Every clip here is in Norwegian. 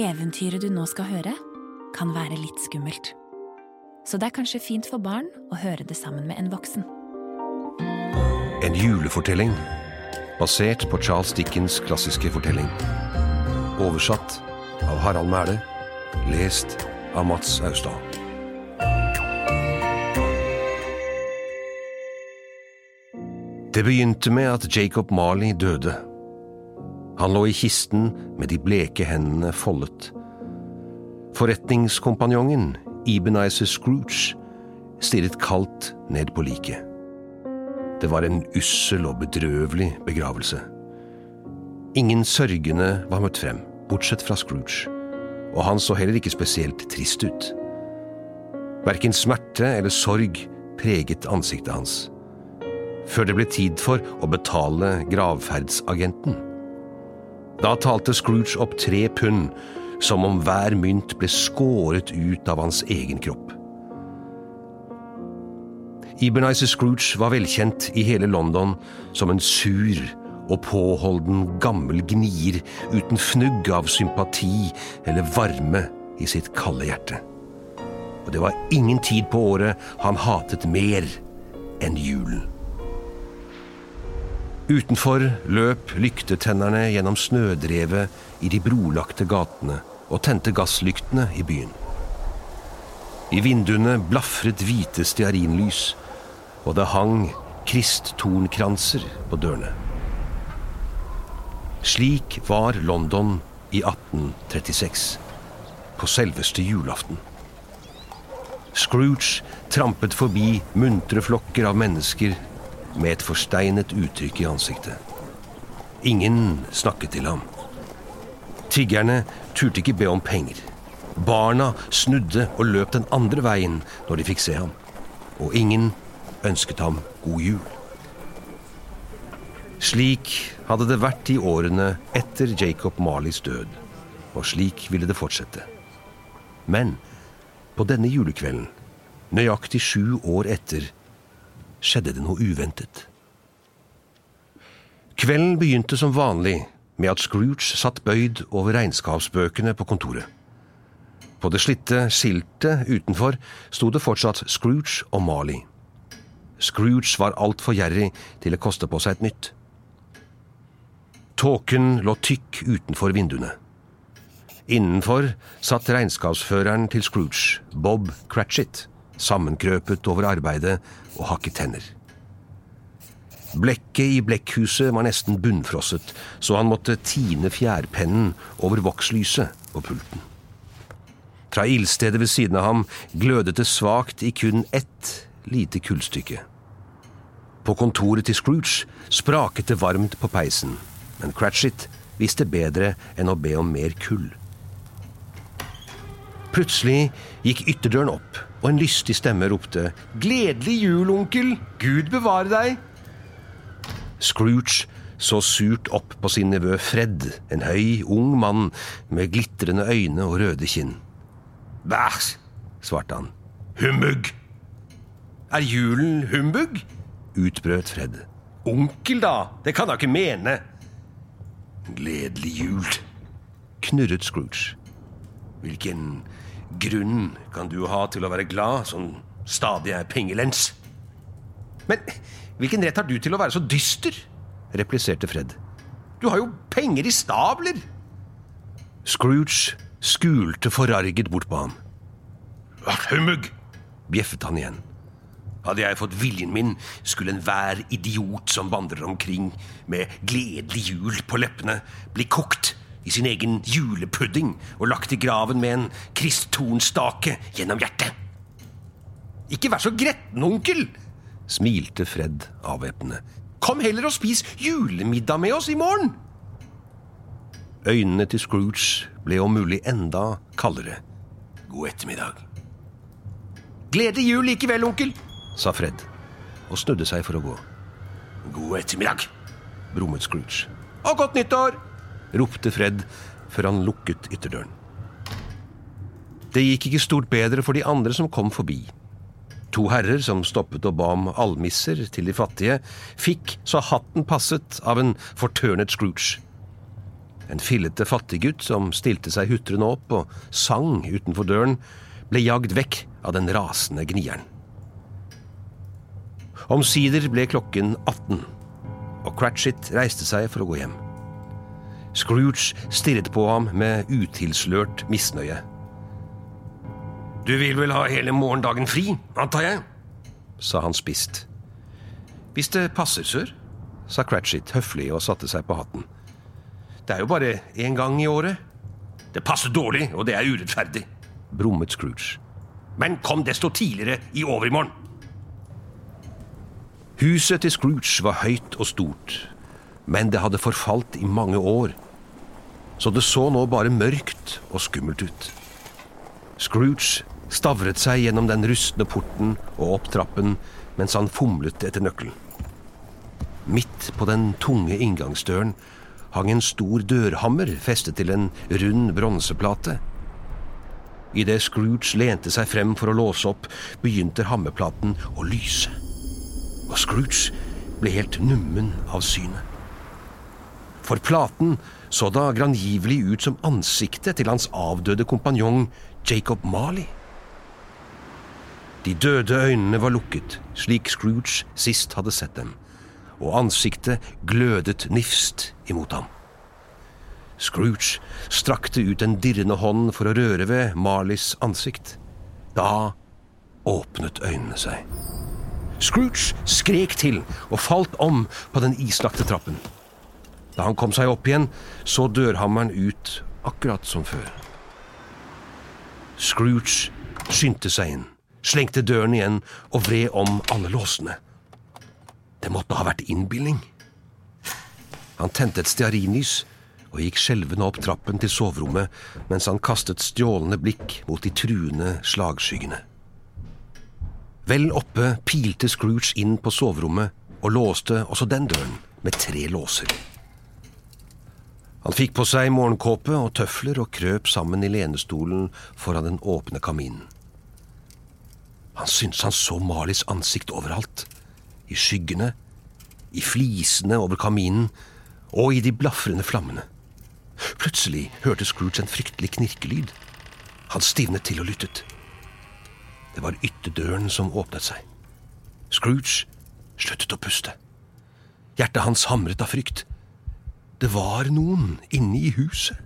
Eventyret du nå skal høre, kan være litt skummelt. Så det er kanskje fint for barn å høre det sammen med en voksen. En julefortelling basert på Charles Dickens' klassiske fortelling. Oversatt av Harald Mæle. Lest av Mats Austad. Det begynte med at Jacob Marley døde. Han lå i kisten med de bleke hendene foldet. Forretningskompanjongen, Ebenizer Scrooge, stirret kaldt ned på liket. Det var en ussel og bedrøvelig begravelse. Ingen sørgende var møtt frem, bortsett fra Scrooge, og han så heller ikke spesielt trist ut. Verken smerte eller sorg preget ansiktet hans. Før det ble tid for å betale gravferdsagenten. Da talte Scrooge opp tre pund, som om hver mynt ble skåret ut av hans egen kropp. Ebenezer Scrooge var velkjent i hele London som en sur og påholden gammel gnier uten fnugg av sympati eller varme i sitt kalde hjerte. Og det var ingen tid på året han hatet mer enn julen. Utenfor løp lyktetennerne gjennom snødrevet i de brolagte gatene og tente gasslyktene i byen. I vinduene blafret hvite stearinlys, og det hang kristtornkranser på dørene. Slik var London i 1836, på selveste julaften. Scrooge trampet forbi muntre flokker av mennesker med et forsteinet uttrykk i ansiktet. Ingen snakket til ham. Tiggerne turte ikke be om penger. Barna snudde og løp den andre veien når de fikk se ham. Og ingen ønsket ham god jul. Slik hadde det vært i årene etter Jacob Marleys død, og slik ville det fortsette. Men på denne julekvelden, nøyaktig sju år etter, skjedde det noe uventet. Kvelden begynte som vanlig med at Scrooge satt bøyd over regnskapsbøkene på kontoret. På det slitte skiltet utenfor sto det fortsatt Scrooge og Marley. Scrooge var altfor gjerrig til å koste på seg et nytt. Tåken lå tykk utenfor vinduene. Innenfor satt regnskapsføreren til Scrooge, Bob Cratchit, sammenkrøpet over arbeidet og hakket tenner. Blekket i blekkhuset var nesten bunnfrosset, så han måtte tine fjærpennen over vokslyset på pulten. Fra ildstedet ved siden av ham glødet det svakt i kun ett lite kullstykke. På kontoret til Scrooge spraket det varmt på peisen, men Cratchit visste bedre enn å be om mer kull. Plutselig gikk ytterdøren opp, og en lystig stemme ropte 'Gledelig jul, onkel! Gud bevare deg!' Scrooge så surt opp på sin nevø Fred, en høy, ung mann med glitrende øyne og røde kinn. Bæsj, svarte han. Humbug! Er julen humbug? utbrøt Fred. Onkel, da! Det kan da ikke mene! Gledelig jul, knurret Scrooge. Hvilken grunn kan du ha til å være glad, som stadig er pengelens? Men hvilken rett har du til å være så dyster? repliserte Fred. Du har jo penger i stabler! Scrooge skulte forarget bort på ham. Humbug! bjeffet han igjen. Hadde jeg fått viljen min, skulle enhver idiot som vandrer omkring med gledelig jul på leppene, bli kokt i sin egen julepudding og lagt i graven med en kristtornstake gjennom hjertet. Ikke vær så gretten, onkel, smilte Fred avvæpnende. Kom heller og spis julemiddag med oss i morgen. Øynene til Scrooge ble om mulig enda kaldere. God ettermiddag. Gledelig jul likevel, onkel, sa Fred, og snudde seg for å gå. God ettermiddag, brummet Scrooge. Og godt nyttår! Ropte Fred før han lukket ytterdøren. Det gikk ikke stort bedre for de andre som kom forbi. To herrer som stoppet og ba om almisser til de fattige, fikk så hatten passet av en fortørnet Scrooge. En fillete fattiggutt som stilte seg hutrende opp og sang utenfor døren, ble jagd vekk av den rasende gnieren. Omsider ble klokken 18, og Cratchit reiste seg for å gå hjem. Scrooge stirret på ham med utilslørt misnøye. Du vil vel ha hele morgendagen fri, antar jeg? sa han spisst. Hvis det passer, sir, sa Cratchit høflig og satte seg på hatten. Det er jo bare én gang i året. Det passer dårlig, og det er urettferdig, brummet Scrooge. Men kom desto tidligere i overmorgen. Huset til Scrooge var høyt og stort, men det hadde forfalt i mange år, så det så nå bare mørkt og skummelt ut. Scrooge stavret seg gjennom den rustne porten og opp trappen mens han fomlet etter nøkkelen. Midt på den tunge inngangsdøren hang en stor dørhammer festet til en rund bronseplate. Idet Scrooge lente seg frem for å låse opp, begynte hammerplaten å lyse. Og Scrooge ble helt nummen av synet. For platen så da grangivelig ut som ansiktet til hans avdøde kompanjong Jacob Marley. De døde øynene var lukket, slik Scrooge sist hadde sett dem, og ansiktet glødet nifst imot ham. Scrooge strakte ut en dirrende hånd for å røre ved Marleys ansikt. Da åpnet øynene seg. Scrooge skrek til og falt om på den islagte trappen. Da han kom seg opp igjen, så dørhammeren ut akkurat som før. Scrooge skyndte seg inn, slengte døren igjen og vred om alle låsene. Det måtte ha vært innbilning. Han tente et stearinlys og gikk skjelvende opp trappen til soverommet mens han kastet stjålende blikk mot de truende slagskyggene. Vel oppe pilte Scrooge inn på soverommet og låste også den døren med tre låser. Han fikk på seg morgenkåpe og tøfler og krøp sammen i lenestolen foran den åpne kaminen. Han syntes han så Malis ansikt overalt. I skyggene, i flisene over kaminen og i de blafrende flammene. Plutselig hørte Scrooge en fryktelig knirkelyd. Han stivnet til og lyttet. Det var ytterdøren som åpnet seg. Scrooge sluttet å puste. Hjertet hans hamret av frykt. Det var noen inne i huset.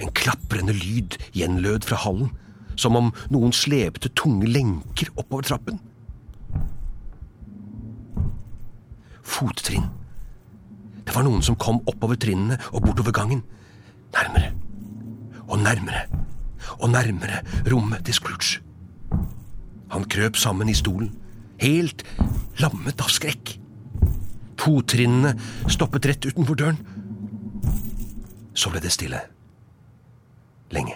En klaprende lyd gjenlød fra hallen, som om noen slepte tunge lenker oppover trappen. Fottrinn. Det var noen som kom oppover trinnene og bortover gangen. Nærmere og nærmere og nærmere rommet til Scrooge. Han krøp sammen i stolen, helt lammet av skrekk. Fottrinnene stoppet rett utenfor døren. Så ble det stille. Lenge.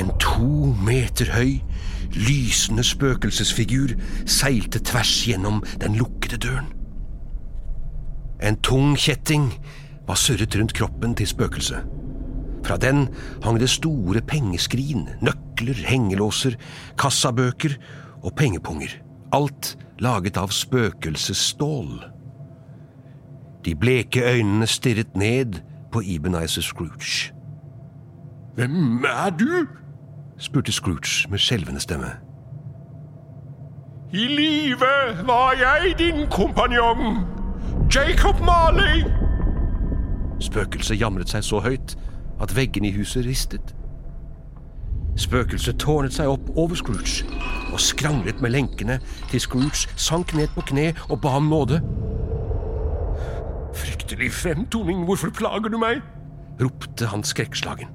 En to meter høy, lysende spøkelsesfigur seilte tvers gjennom den lukkede døren. En tung kjetting var surret rundt kroppen til spøkelset. Fra den hang det store pengeskrin, nøkler, hengelåser, kassabøker og pengepunger. Alt laget av spøkelsesstål. De bleke øynene stirret ned på Ebenezer Scrooge. Hvem er du? spurte Scrooge med skjelvende stemme. I live var jeg din kompanjong, Jacob Marley. Spøkelset jamret seg så høyt at veggene i huset ristet. Spøkelset tårnet seg opp over Scrooge og skranglet med lenkene til Scrooge sank ned på kne og ba om nåde. Fryktelig fremtoning, hvorfor plager du meg? ropte han skrekkslagen.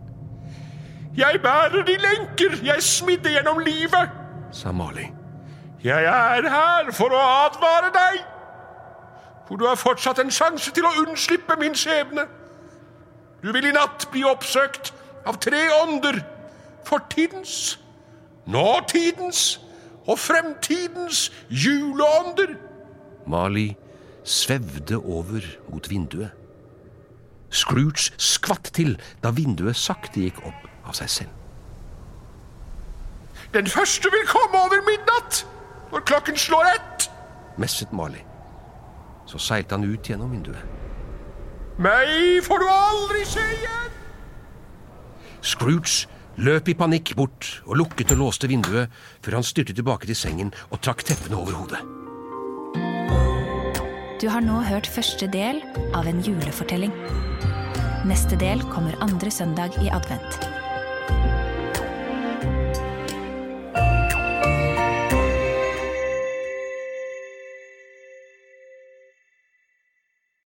Jeg bærer de lenker jeg smidde gjennom livet, sa Mali. Jeg er her for å advare deg, for du har fortsatt en sjanse til å unnslippe min skjebne. Du vil i natt bli oppsøkt av tre ånder. Fortidens, nåtidens og fremtidens juleånder. Mali svevde over mot vinduet. Scrooge skvatt til da vinduet sakte gikk opp av seg selv. Den første vil komme over midnatt, når klokken slår ett. messet Mali. Så seilte han ut gjennom vinduet. Meg får du aldri se igjen! Scrooge løp i panikk bort og lukket og låste vinduet før han styrtet tilbake til sengen og trakk teppene over hodet. Du har nå hørt første del av en julefortelling. Neste del kommer andre søndag i advent.